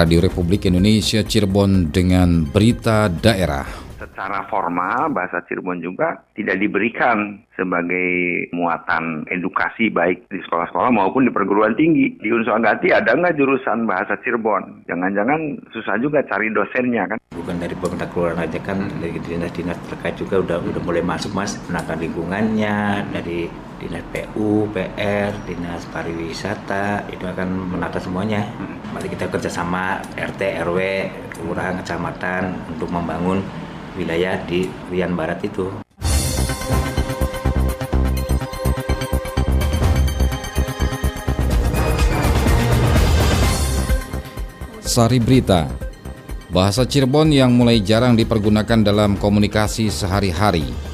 Radio Republik Indonesia Cirebon dengan berita daerah. Secara formal bahasa Cirebon juga tidak diberikan sebagai muatan edukasi baik di sekolah-sekolah maupun di perguruan tinggi. Di Unsur Agati ada nggak jurusan bahasa Cirebon? Jangan-jangan susah juga cari dosennya kan? Bukan dari pemerintah kelurahan aja kan, dari dinas-dinas terkait juga udah udah mulai masuk mas menangkan lingkungannya dari dinas PU, PR, dinas pariwisata itu akan menata semuanya. Mari kita kerjasama RT, RW, kelurahan, kecamatan untuk membangun wilayah di Rian Barat itu. Sari Berita Bahasa Cirebon yang mulai jarang dipergunakan dalam komunikasi sehari-hari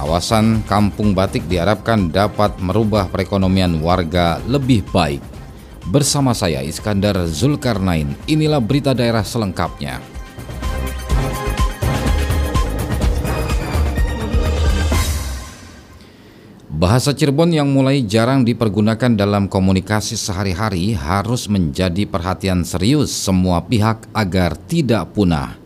Kawasan Kampung Batik diharapkan dapat merubah perekonomian warga lebih baik. Bersama saya Iskandar Zulkarnain, inilah berita daerah selengkapnya. Bahasa Cirebon yang mulai jarang dipergunakan dalam komunikasi sehari-hari harus menjadi perhatian serius semua pihak agar tidak punah.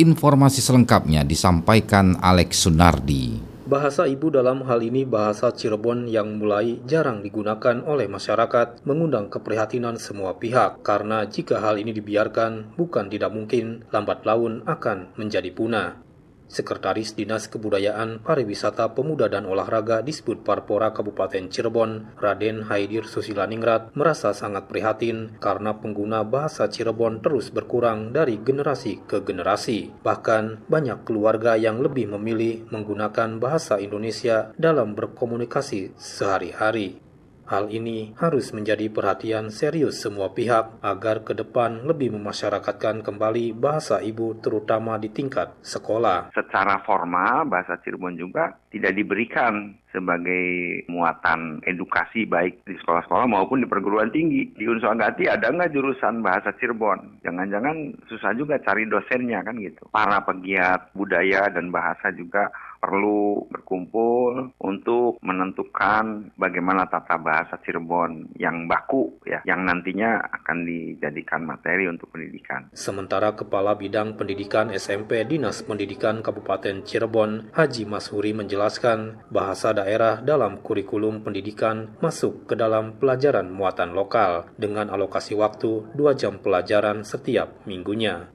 Informasi selengkapnya disampaikan Alex Sunardi. Bahasa ibu dalam hal ini bahasa Cirebon yang mulai jarang digunakan oleh masyarakat mengundang keprihatinan semua pihak karena jika hal ini dibiarkan bukan tidak mungkin lambat laun akan menjadi punah. Sekretaris Dinas Kebudayaan, Pariwisata, Pemuda dan Olahraga disebut Parpora Kabupaten Cirebon, Raden Haidir Susilaningrat, merasa sangat prihatin karena pengguna bahasa Cirebon terus berkurang dari generasi ke generasi. Bahkan banyak keluarga yang lebih memilih menggunakan bahasa Indonesia dalam berkomunikasi sehari-hari. Hal ini harus menjadi perhatian serius semua pihak agar ke depan lebih memasyarakatkan kembali bahasa ibu terutama di tingkat sekolah. Secara formal bahasa Cirebon juga tidak diberikan sebagai muatan edukasi baik di sekolah-sekolah maupun di perguruan tinggi. Di Unsur Agati ada nggak jurusan bahasa Cirebon? Jangan-jangan susah juga cari dosennya kan gitu. Para pegiat budaya dan bahasa juga perlu berkumpul untuk menentukan bagaimana tata bahasa Cirebon yang baku ya, yang nantinya akan dijadikan materi untuk pendidikan. Sementara Kepala Bidang Pendidikan SMP Dinas Pendidikan Kabupaten Cirebon, Haji Mashuri menjelaskan bahasa daerah dalam kurikulum pendidikan masuk ke dalam pelajaran muatan lokal dengan alokasi waktu 2 jam pelajaran setiap minggunya.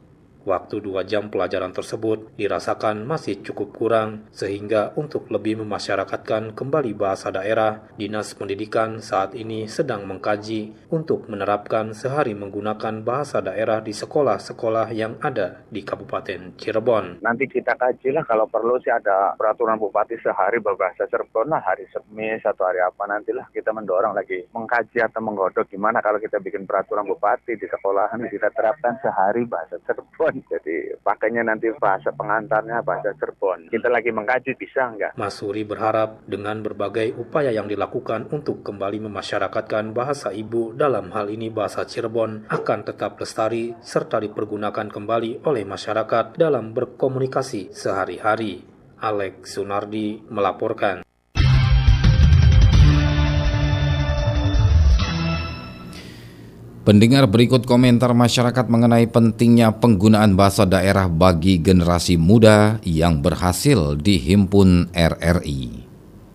Waktu dua jam pelajaran tersebut dirasakan masih cukup kurang, sehingga untuk lebih memasyarakatkan kembali bahasa daerah, Dinas Pendidikan saat ini sedang mengkaji untuk menerapkan sehari menggunakan bahasa daerah di sekolah-sekolah yang ada di Kabupaten Cirebon. Nanti kita kaji lah kalau perlu sih ada peraturan bupati sehari berbahasa Cirebon lah hari Semis atau hari apa nantilah kita mendorong lagi mengkaji atau menggodok gimana kalau kita bikin peraturan bupati di sekolahan kita terapkan sehari bahasa Cirebon. Jadi pakainya nanti bahasa pengantarnya bahasa Cirebon. Kita lagi mengkaji bisa nggak? Mas Suri berharap dengan berbagai upaya yang dilakukan untuk kembali memasyarakatkan bahasa ibu dalam hal ini bahasa Cirebon akan tetap lestari serta dipergunakan kembali oleh masyarakat dalam berkomunikasi sehari-hari. Alex Sunardi melaporkan. Pendengar berikut komentar masyarakat mengenai pentingnya penggunaan bahasa daerah bagi generasi muda yang berhasil dihimpun RRI.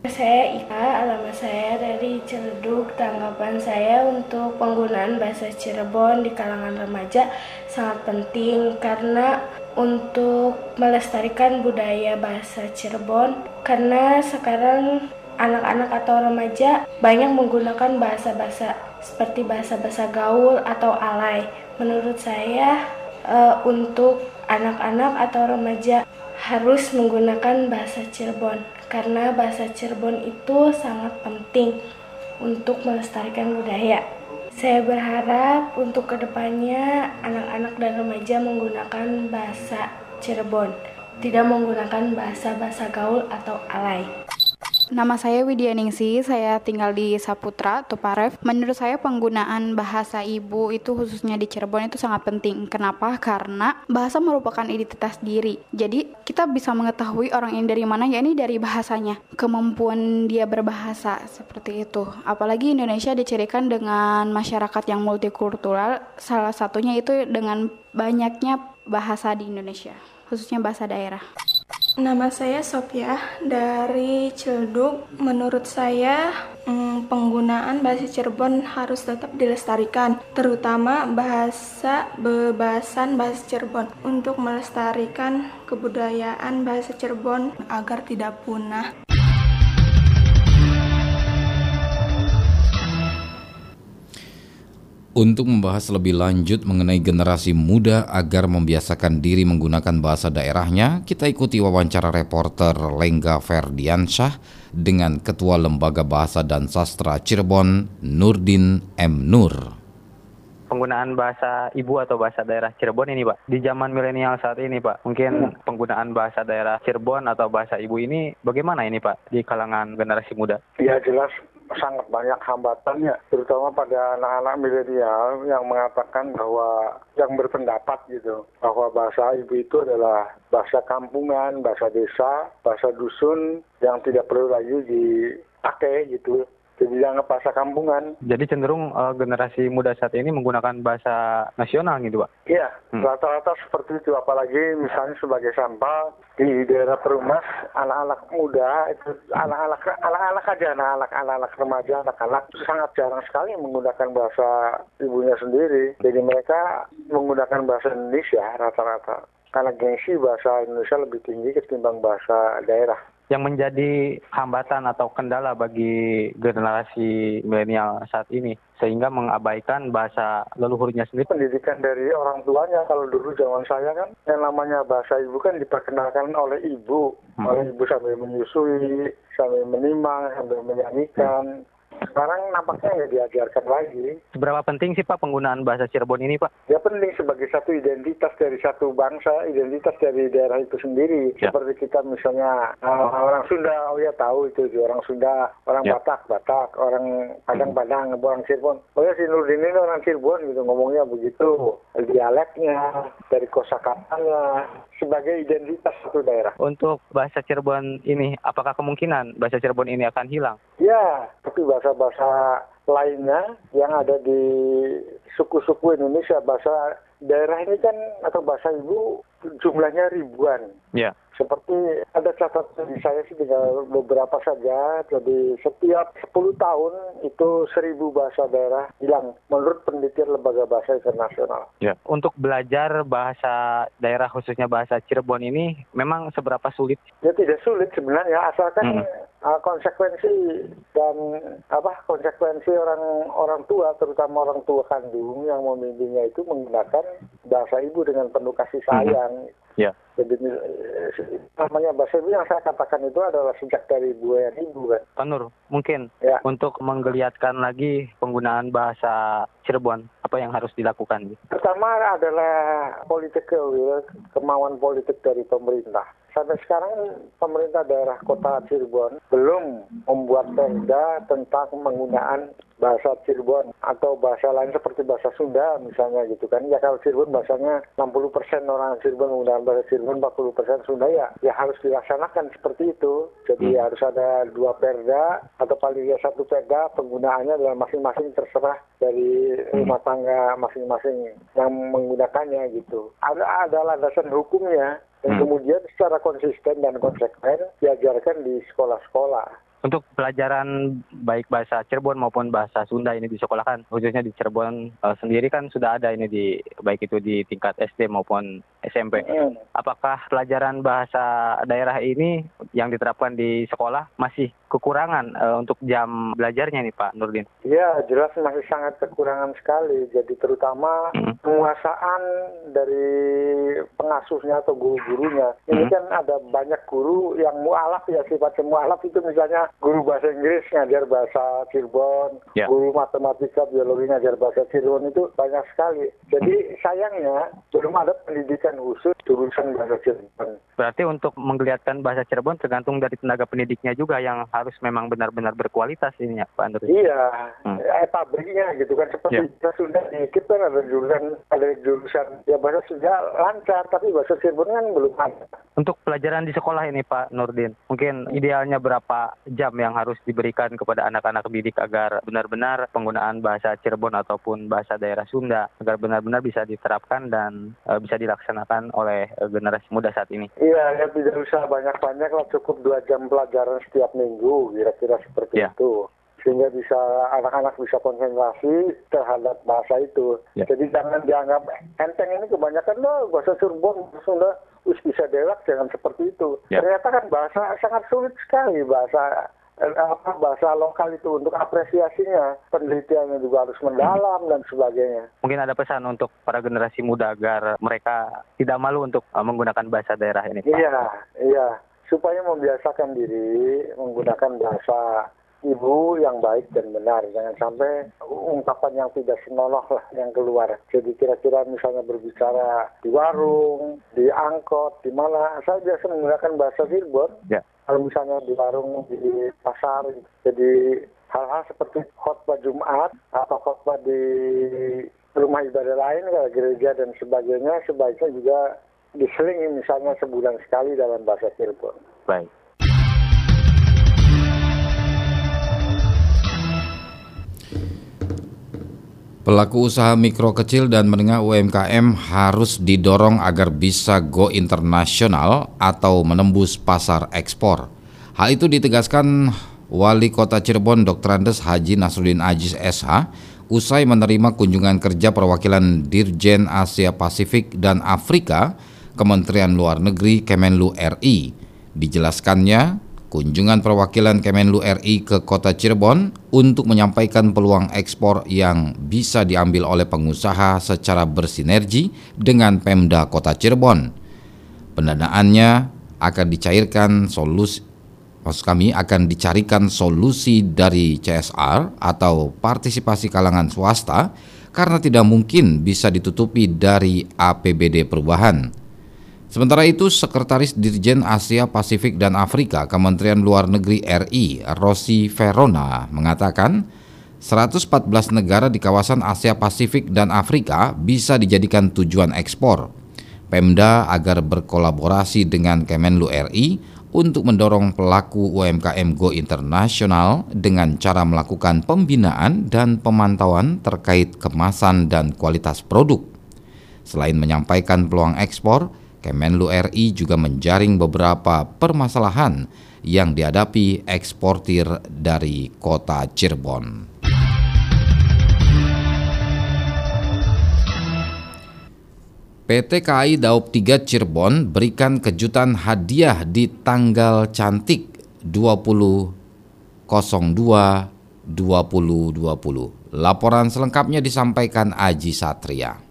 Saya Ika, alamat saya dari Ciledug. Tanggapan saya untuk penggunaan bahasa Cirebon di kalangan remaja sangat penting karena untuk melestarikan budaya bahasa Cirebon karena sekarang anak-anak atau remaja banyak menggunakan bahasa-bahasa seperti bahasa-bahasa gaul atau alay. Menurut saya uh, untuk anak-anak atau remaja harus menggunakan bahasa Cirebon karena bahasa Cirebon itu sangat penting untuk melestarikan budaya. Saya berharap untuk ke depannya anak-anak dan remaja menggunakan bahasa Cirebon, tidak menggunakan bahasa-bahasa gaul atau alay. Nama saya Widya Ningsi, saya tinggal di Saputra, Tuparev. Menurut saya penggunaan bahasa ibu itu khususnya di Cirebon itu sangat penting. Kenapa? Karena bahasa merupakan identitas diri. Jadi kita bisa mengetahui orang ini dari mana, ya ini dari bahasanya. Kemampuan dia berbahasa seperti itu. Apalagi Indonesia dicirikan dengan masyarakat yang multikultural, salah satunya itu dengan banyaknya bahasa di Indonesia, khususnya bahasa daerah. Nama saya Sofia dari Ciledug. Menurut saya hmm, penggunaan bahasa Cirebon harus tetap dilestarikan, terutama bahasa bebasan bahasa Cirebon untuk melestarikan kebudayaan bahasa Cirebon agar tidak punah. Untuk membahas lebih lanjut mengenai generasi muda agar membiasakan diri menggunakan bahasa daerahnya, kita ikuti wawancara reporter Lengga Ferdiansyah dengan Ketua Lembaga Bahasa dan Sastra Cirebon, Nurdin M. Nur penggunaan bahasa ibu atau bahasa daerah Cirebon ini Pak. Di zaman milenial saat ini Pak, mungkin penggunaan bahasa daerah Cirebon atau bahasa ibu ini bagaimana ini Pak di kalangan generasi muda? Ya jelas sangat banyak hambatannya, terutama pada anak-anak milenial yang mengatakan bahwa yang berpendapat gitu bahwa bahasa ibu itu adalah bahasa kampungan, bahasa desa, bahasa dusun yang tidak perlu lagi dipakai gitu jadi dianggap bahasa kampungan. Jadi cenderung uh, generasi muda saat ini menggunakan bahasa nasional gitu, Pak? Iya, hmm. rata-rata seperti itu. Apalagi misalnya sebagai sampah di daerah perumas, anak-anak muda itu anak-anak anak-anak aja, anak-anak anak-anak remaja, anak-anak sangat jarang sekali menggunakan bahasa ibunya sendiri. Jadi mereka menggunakan bahasa Indonesia rata-rata karena gengsi bahasa Indonesia lebih tinggi ketimbang bahasa daerah yang menjadi hambatan atau kendala bagi generasi milenial saat ini sehingga mengabaikan bahasa leluhurnya sendiri. Pendidikan dari orang tuanya kalau dulu zaman saya kan yang namanya bahasa ibu kan diperkenalkan oleh ibu, hmm. oleh ibu sambil menyusui, sambil menimang, sambil menyanyikan. Sekarang nampaknya nggak diajarkan lagi. Seberapa penting sih Pak penggunaan bahasa Cirebon ini Pak? Ya penting sebagai satu identitas dari satu bangsa, identitas dari daerah itu sendiri. Ya. Seperti kita misalnya uh, orang Sunda, oh ya tahu itu orang Sunda, orang ya. Batak, Batak, orang Padang, hmm. Padang, orang Cirebon. Oh ya si Nurdin ini orang Cirebon gitu ngomongnya begitu. Dialeknya, dari kosakatanya, sebagai identitas satu daerah. Untuk bahasa Cirebon ini, apakah kemungkinan bahasa Cirebon ini akan hilang? Ya, tapi bahasa-bahasa lainnya yang ada di suku-suku Indonesia, bahasa daerah ini kan atau bahasa ibu jumlahnya ribuan. Ya seperti ada catatan di saya sih tinggal beberapa saja. Jadi setiap 10 tahun itu seribu bahasa daerah hilang menurut penelitian lembaga bahasa internasional. Ya. Untuk belajar bahasa daerah khususnya bahasa Cirebon ini memang seberapa sulit? Ya tidak sulit sebenarnya asalkan hmm. Uh, konsekuensi dan apa konsekuensi orang orang tua terutama orang tua kandung yang membimbingnya itu menggunakan bahasa ibu dengan penuh kasih sayang. Hmm. Ya. Jadi eh, namanya bahasa ibu yang saya katakan itu adalah sejak dari ibu yang ibu kan. Pak Nur, mungkin ya. untuk menggeliatkan lagi penggunaan bahasa Cirebon, apa yang harus dilakukan? Pertama adalah political will, kemauan politik dari pemerintah. Sampai sekarang pemerintah daerah kota Cirebon belum membuat perda tentang penggunaan bahasa Cirebon atau bahasa lain seperti bahasa Sunda misalnya gitu kan. Ya kalau Cirebon bahasanya 60% orang Cirebon menggunakan bahasa Cirebon, 40% Sunda ya, ya harus dilaksanakan seperti itu. Jadi hmm. harus ada dua perda atau paling ya satu perda penggunaannya adalah masing-masing terserah dari hmm. rumah tangga masing-masing yang menggunakannya gitu. Ada ada landasan hukumnya dan hmm. kemudian secara konsisten dan konsekuen diajarkan di sekolah-sekolah untuk pelajaran baik bahasa Cirebon maupun bahasa Sunda ini di sekolah kan khususnya di Cirebon uh, sendiri kan sudah ada ini di baik itu di tingkat SD maupun SMP. Apakah pelajaran bahasa daerah ini yang diterapkan di sekolah masih kekurangan uh, untuk jam belajarnya nih Pak Nurdin? Ya jelas masih sangat kekurangan sekali. Jadi terutama hmm. penguasaan dari pengasuhnya atau guru-gurunya. Ini hmm. kan ada banyak guru yang mualaf ya sifatnya mualaf itu misalnya guru bahasa Inggris ngajar bahasa Cirebon, yeah. guru matematika, biologi ngajar bahasa Cirebon itu banyak sekali. Jadi hmm. sayangnya belum ada pendidikan khusus jurusan bahasa Cirebon. Berarti untuk menggeliatkan bahasa Cirebon tergantung dari tenaga pendidiknya juga yang harus memang benar-benar berkualitas ini ya Pak Andri. Iya, hmm. eh, pabriknya gitu kan seperti yeah. sudah dikit kan ada jurusan ada jurusan ya bahasa sudah lancar tapi bahasa Cirebon kan belum ada. Untuk pelajaran di sekolah ini Pak Nurdin, mungkin idealnya berapa jam yang harus diberikan kepada anak-anak didik agar benar-benar penggunaan bahasa Cirebon ataupun bahasa daerah Sunda agar benar-benar bisa diterapkan dan uh, bisa dilaksanakan oleh uh, generasi muda saat ini. Iya, ya tidak usah banyak-banyak lah, cukup dua jam pelajaran setiap minggu, kira-kira seperti yeah. itu sehingga bisa anak-anak bisa konsentrasi terhadap bahasa itu. Ya. Jadi jangan dianggap enteng ini kebanyakan loh bahasa Cirebon Sunda us bisa delak jangan seperti itu. Ya. Ternyata kan bahasa sangat sulit sekali bahasa Eh, apa bahasa lokal itu untuk apresiasinya penelitiannya juga harus mendalam dan sebagainya. Mungkin ada pesan untuk para generasi muda agar mereka tidak malu untuk uh, menggunakan bahasa daerah ini. Pak. Iya, iya supaya membiasakan diri menggunakan bahasa ibu yang baik dan benar. Jangan sampai ungkapan yang tidak senonoh lah yang keluar. Jadi kira-kira misalnya berbicara di warung, di angkot, di mana. Saya biasa menggunakan bahasa Cirebon. Ya kalau misalnya di warung di pasar jadi hal-hal seperti khotbah Jumat atau khotbah di rumah ibadah lain kayak gereja dan sebagainya sebaiknya juga diselingi misalnya sebulan sekali dalam bahasa Cirebon. Baik. Pelaku usaha mikro kecil dan menengah UMKM harus didorong agar bisa go internasional atau menembus pasar ekspor. Hal itu ditegaskan Wali Kota Cirebon Dr. Andes Haji Nasruddin Ajis SH usai menerima kunjungan kerja perwakilan Dirjen Asia Pasifik dan Afrika Kementerian Luar Negeri Kemenlu RI. Dijelaskannya, kunjungan perwakilan Kemenlu RI ke kota Cirebon untuk menyampaikan peluang ekspor yang bisa diambil oleh pengusaha secara bersinergi dengan Pemda Kota Cirebon. Pendanaannya akan dicairkan solusi maksud kami akan dicarikan solusi dari CSR atau partisipasi kalangan swasta karena tidak mungkin bisa ditutupi dari APBD perubahan. Sementara itu, Sekretaris Dirjen Asia Pasifik dan Afrika Kementerian Luar Negeri RI, Rossi Verona, mengatakan 114 negara di kawasan Asia Pasifik dan Afrika bisa dijadikan tujuan ekspor. Pemda agar berkolaborasi dengan Kemenlu RI untuk mendorong pelaku UMKM Go Internasional dengan cara melakukan pembinaan dan pemantauan terkait kemasan dan kualitas produk. Selain menyampaikan peluang ekspor, Kemenlu RI juga menjaring beberapa permasalahan yang dihadapi eksportir dari kota Cirebon. PT KAI Daup 3 Cirebon berikan kejutan hadiah di tanggal cantik 20 02 2020. Laporan selengkapnya disampaikan Aji Satria.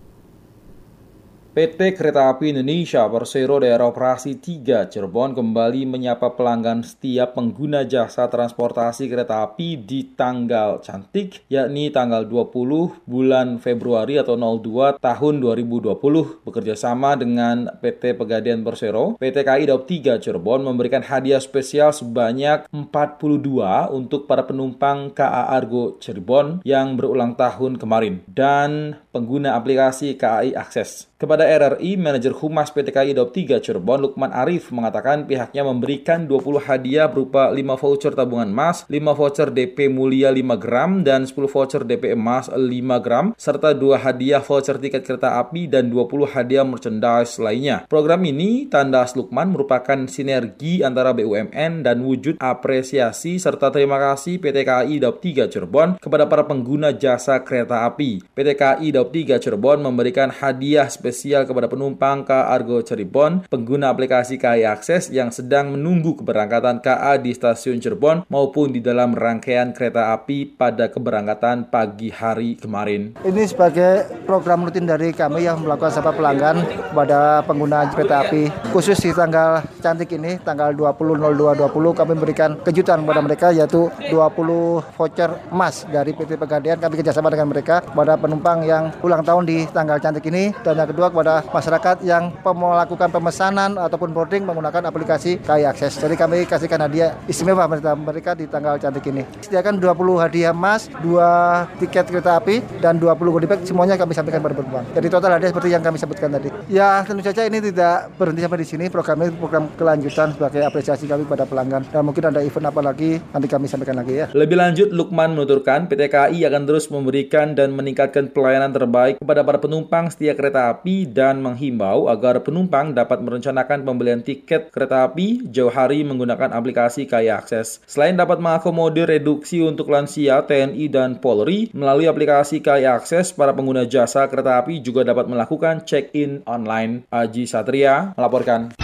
PT Kereta Api Indonesia Persero Daerah Operasi 3 Cirebon kembali menyapa pelanggan setiap pengguna jasa transportasi kereta api di tanggal cantik yakni tanggal 20 bulan Februari atau 02 tahun 2020 bekerja sama dengan PT Pegadaian Persero PT KAI Daup 3 Cirebon memberikan hadiah spesial sebanyak 42 untuk para penumpang KA Argo Cirebon yang berulang tahun kemarin. Dan pengguna aplikasi KAI Akses. Kepada RRI, manajer Humas PT KAI Daup 3 Cirebon, Lukman Arif, mengatakan pihaknya memberikan 20 hadiah berupa 5 voucher tabungan emas, 5 voucher DP mulia 5 gram, dan 10 voucher DP emas 5 gram, serta 2 hadiah voucher tiket kereta api dan 20 hadiah merchandise lainnya. Program ini, tanda Lukman, merupakan sinergi antara BUMN dan wujud apresiasi serta terima kasih PT KAI Daup 3 Cirebon kepada para pengguna jasa kereta api. PT KAI Daup 3 Cirebon memberikan hadiah spesial spesial kepada penumpang KA Argo Cirebon, pengguna aplikasi KAI Akses yang sedang menunggu keberangkatan KA di stasiun Cirebon maupun di dalam rangkaian kereta api pada keberangkatan pagi hari kemarin. Ini sebagai program rutin dari kami yang melakukan sapa pelanggan pada pengguna kereta api. Khusus di tanggal cantik ini, tanggal 20.02.20 kami memberikan kejutan kepada mereka yaitu 20 voucher emas dari PT Pegadaian. Kami kerjasama dengan mereka pada penumpang yang ulang tahun di tanggal cantik ini dan yang kedua kepada masyarakat yang melakukan pemesanan ataupun boarding menggunakan aplikasi KAI Akses. Jadi kami kasihkan hadiah istimewa mereka di tanggal cantik ini. Sediakan 20 hadiah emas, 2 tiket kereta api dan 20 goodie bag semuanya kami sampaikan pada penumpang. Jadi total hadiah seperti yang kami sebutkan tadi. Ya tentu saja ini tidak berhenti sampai di sini. Program ini program kelanjutan sebagai apresiasi kami pada pelanggan. Dan mungkin ada event apa lagi nanti kami sampaikan lagi ya. Lebih lanjut, Lukman menuturkan PT KAI akan terus memberikan dan meningkatkan pelayanan terbaik kepada para penumpang setia kereta api dan menghimbau agar penumpang dapat merencanakan pembelian tiket kereta api jauh hari menggunakan aplikasi Kaya Akses. Selain dapat mengakomodir reduksi untuk lansia, TNI, dan Polri, melalui aplikasi Kaya Akses, para pengguna jasa kereta api juga dapat melakukan check-in online. Aji Satria melaporkan.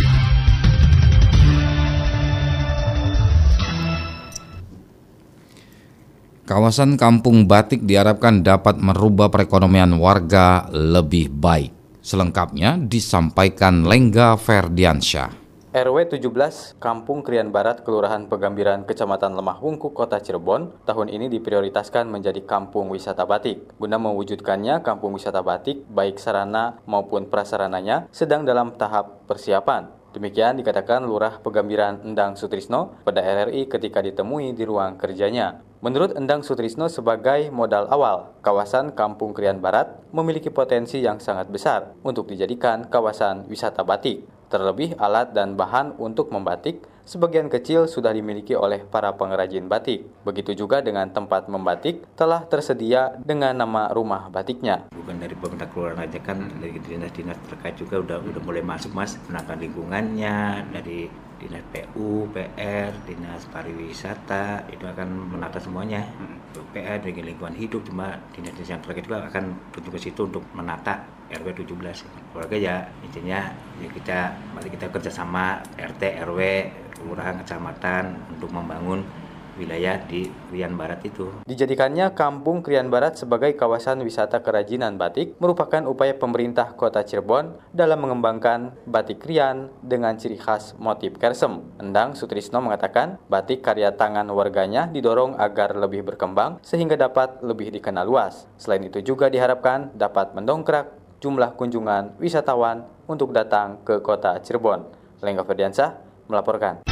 Kawasan Kampung Batik diharapkan dapat merubah perekonomian warga lebih baik. Selengkapnya disampaikan Lengga Ferdiansyah. RW 17 Kampung Krian Barat Kelurahan Pegambiran Kecamatan Lemah Wungkuk Kota Cirebon tahun ini diprioritaskan menjadi kampung wisata batik. Guna mewujudkannya kampung wisata batik baik sarana maupun prasarananya sedang dalam tahap persiapan. Demikian dikatakan Lurah Pegambiran Endang Sutrisno pada RRI ketika ditemui di ruang kerjanya. Menurut Endang Sutrisno sebagai modal awal, kawasan Kampung Krian Barat memiliki potensi yang sangat besar untuk dijadikan kawasan wisata batik. Terlebih alat dan bahan untuk membatik sebagian kecil sudah dimiliki oleh para pengrajin batik. Begitu juga dengan tempat membatik telah tersedia dengan nama rumah batiknya. Bukan dari pemerintah kelurahan aja kan dari dinas-dinas terkait juga udah udah mulai masuk mas menangkan lingkungannya dari dinas PU, PR, dinas pariwisata itu akan menata semuanya. PR dari lingkungan hidup cuma dinas-dinas yang terkait juga akan bertugas ke situ untuk menata RW 17 keluarga ya intinya ya kita mari kita kerjasama RT RW kelurahan kecamatan untuk membangun wilayah di Krian Barat itu. Dijadikannya Kampung Krian Barat sebagai kawasan wisata kerajinan batik merupakan upaya pemerintah kota Cirebon dalam mengembangkan batik Krian dengan ciri khas motif kersem. Endang Sutrisno mengatakan batik karya tangan warganya didorong agar lebih berkembang sehingga dapat lebih dikenal luas. Selain itu juga diharapkan dapat mendongkrak jumlah kunjungan wisatawan untuk datang ke kota Cirebon. Lengga Ferdiansyah melaporkan.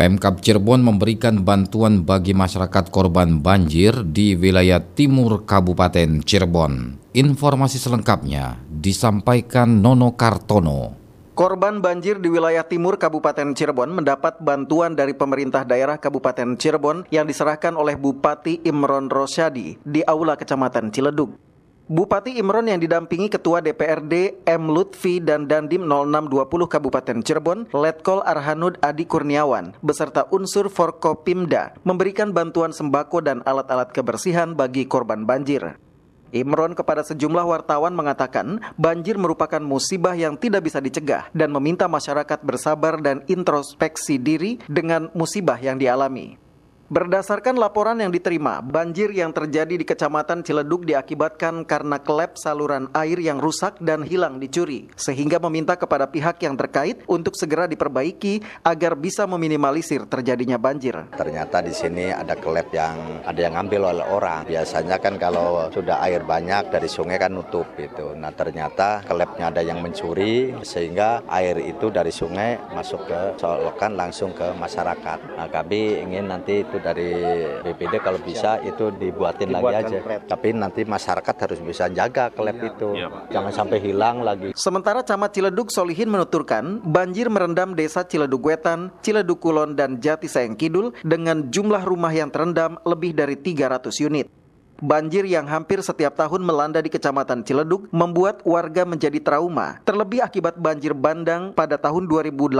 Pemkap Cirebon memberikan bantuan bagi masyarakat korban banjir di wilayah timur Kabupaten Cirebon. Informasi selengkapnya disampaikan Nono Kartono. Korban banjir di wilayah timur Kabupaten Cirebon mendapat bantuan dari pemerintah daerah Kabupaten Cirebon yang diserahkan oleh Bupati Imron Rosyadi di Aula Kecamatan Ciledug. Bupati Imron yang didampingi Ketua DPRD M. Lutfi dan Dandim 0620 Kabupaten Cirebon, Letkol Arhanud Adi Kurniawan, beserta unsur Forkopimda, memberikan bantuan sembako dan alat-alat kebersihan bagi korban banjir. Imron kepada sejumlah wartawan mengatakan banjir merupakan musibah yang tidak bisa dicegah dan meminta masyarakat bersabar dan introspeksi diri dengan musibah yang dialami. Berdasarkan laporan yang diterima, banjir yang terjadi di Kecamatan Ciledug diakibatkan karena klep saluran air yang rusak dan hilang dicuri, sehingga meminta kepada pihak yang terkait untuk segera diperbaiki agar bisa meminimalisir terjadinya banjir. Ternyata di sini ada klep yang ada yang ambil oleh orang. Biasanya kan kalau sudah air banyak dari sungai kan nutup gitu. Nah ternyata klepnya ada yang mencuri sehingga air itu dari sungai masuk ke solokan langsung ke masyarakat. Nah kami ingin nanti itu dari BPD kalau bisa itu dibuatin lagi aja. Klep. Tapi nanti masyarakat harus bisa jaga klep iya, itu. Iya, Jangan sampai hilang lagi. Sementara Camat Ciledug Solihin menuturkan, banjir merendam desa Ciledug Wetan, Ciledug Kulon, dan Jati Sayang Kidul dengan jumlah rumah yang terendam lebih dari 300 unit. Banjir yang hampir setiap tahun melanda di Kecamatan Ciledug membuat warga menjadi trauma, terlebih akibat banjir bandang pada tahun 2018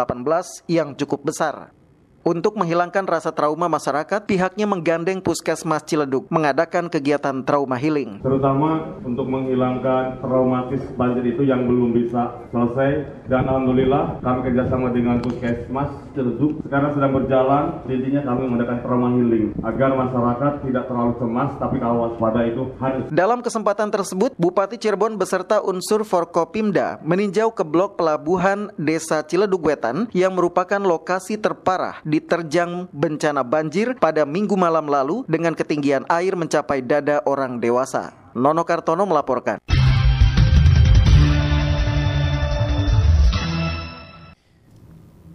yang cukup besar. Untuk menghilangkan rasa trauma masyarakat, pihaknya menggandeng Puskesmas Ciledug mengadakan kegiatan trauma healing. Terutama untuk menghilangkan traumatis banjir itu yang belum bisa selesai dan alhamdulillah kami kerjasama dengan Puskesmas Ciledug sekarang sedang berjalan. Intinya kami mengadakan trauma healing agar masyarakat tidak terlalu cemas tapi kalau waspada itu harus. Dalam kesempatan tersebut, Bupati Cirebon beserta unsur Forkopimda meninjau ke blok pelabuhan Desa Ciledug Wetan yang merupakan lokasi terparah diterjang bencana banjir pada minggu malam lalu dengan ketinggian air mencapai dada orang dewasa. Nono Kartono melaporkan.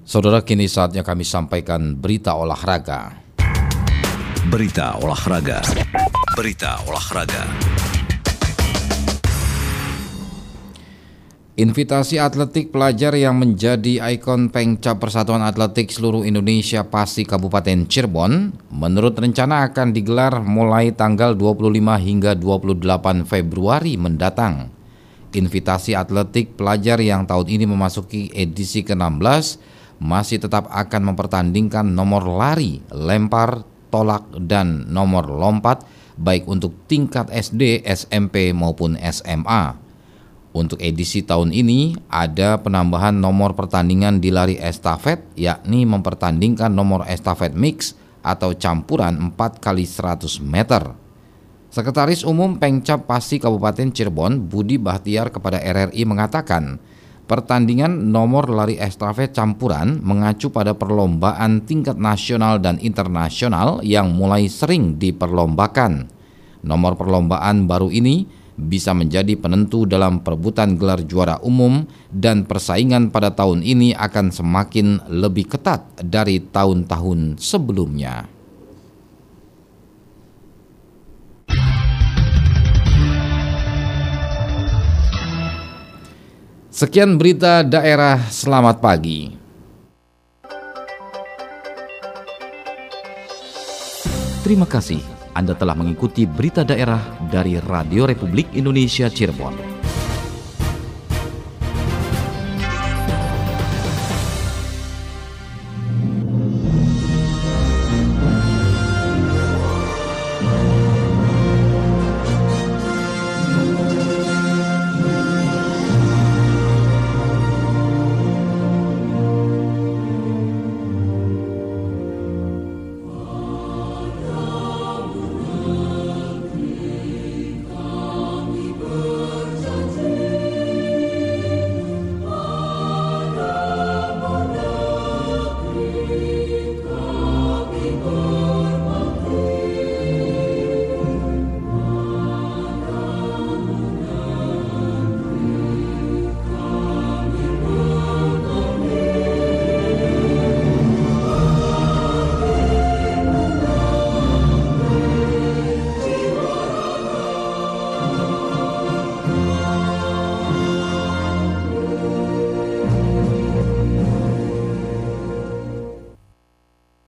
Saudara kini saatnya kami sampaikan berita olahraga. Berita olahraga. Berita olahraga. Invitasi atletik pelajar yang menjadi ikon pengcap Persatuan Atletik seluruh Indonesia PASI Kabupaten Cirebon menurut rencana akan digelar mulai tanggal 25 hingga 28 Februari mendatang. Invitasi atletik pelajar yang tahun ini memasuki edisi ke-16 masih tetap akan mempertandingkan nomor lari, lempar, tolak, dan nomor lompat baik untuk tingkat SD, SMP maupun SMA. Untuk edisi tahun ini ada penambahan nomor pertandingan di lari estafet yakni mempertandingkan nomor estafet mix atau campuran 4 kali 100 meter. Sekretaris Umum Pengcap Pasi Kabupaten Cirebon Budi Bahtiar kepada RRI mengatakan pertandingan nomor lari estafet campuran mengacu pada perlombaan tingkat nasional dan internasional yang mulai sering diperlombakan. Nomor perlombaan baru ini bisa menjadi penentu dalam perebutan gelar juara umum dan persaingan pada tahun ini akan semakin lebih ketat dari tahun-tahun sebelumnya. Sekian berita daerah, selamat pagi. Terima kasih anda telah mengikuti berita daerah dari Radio Republik Indonesia Cirebon.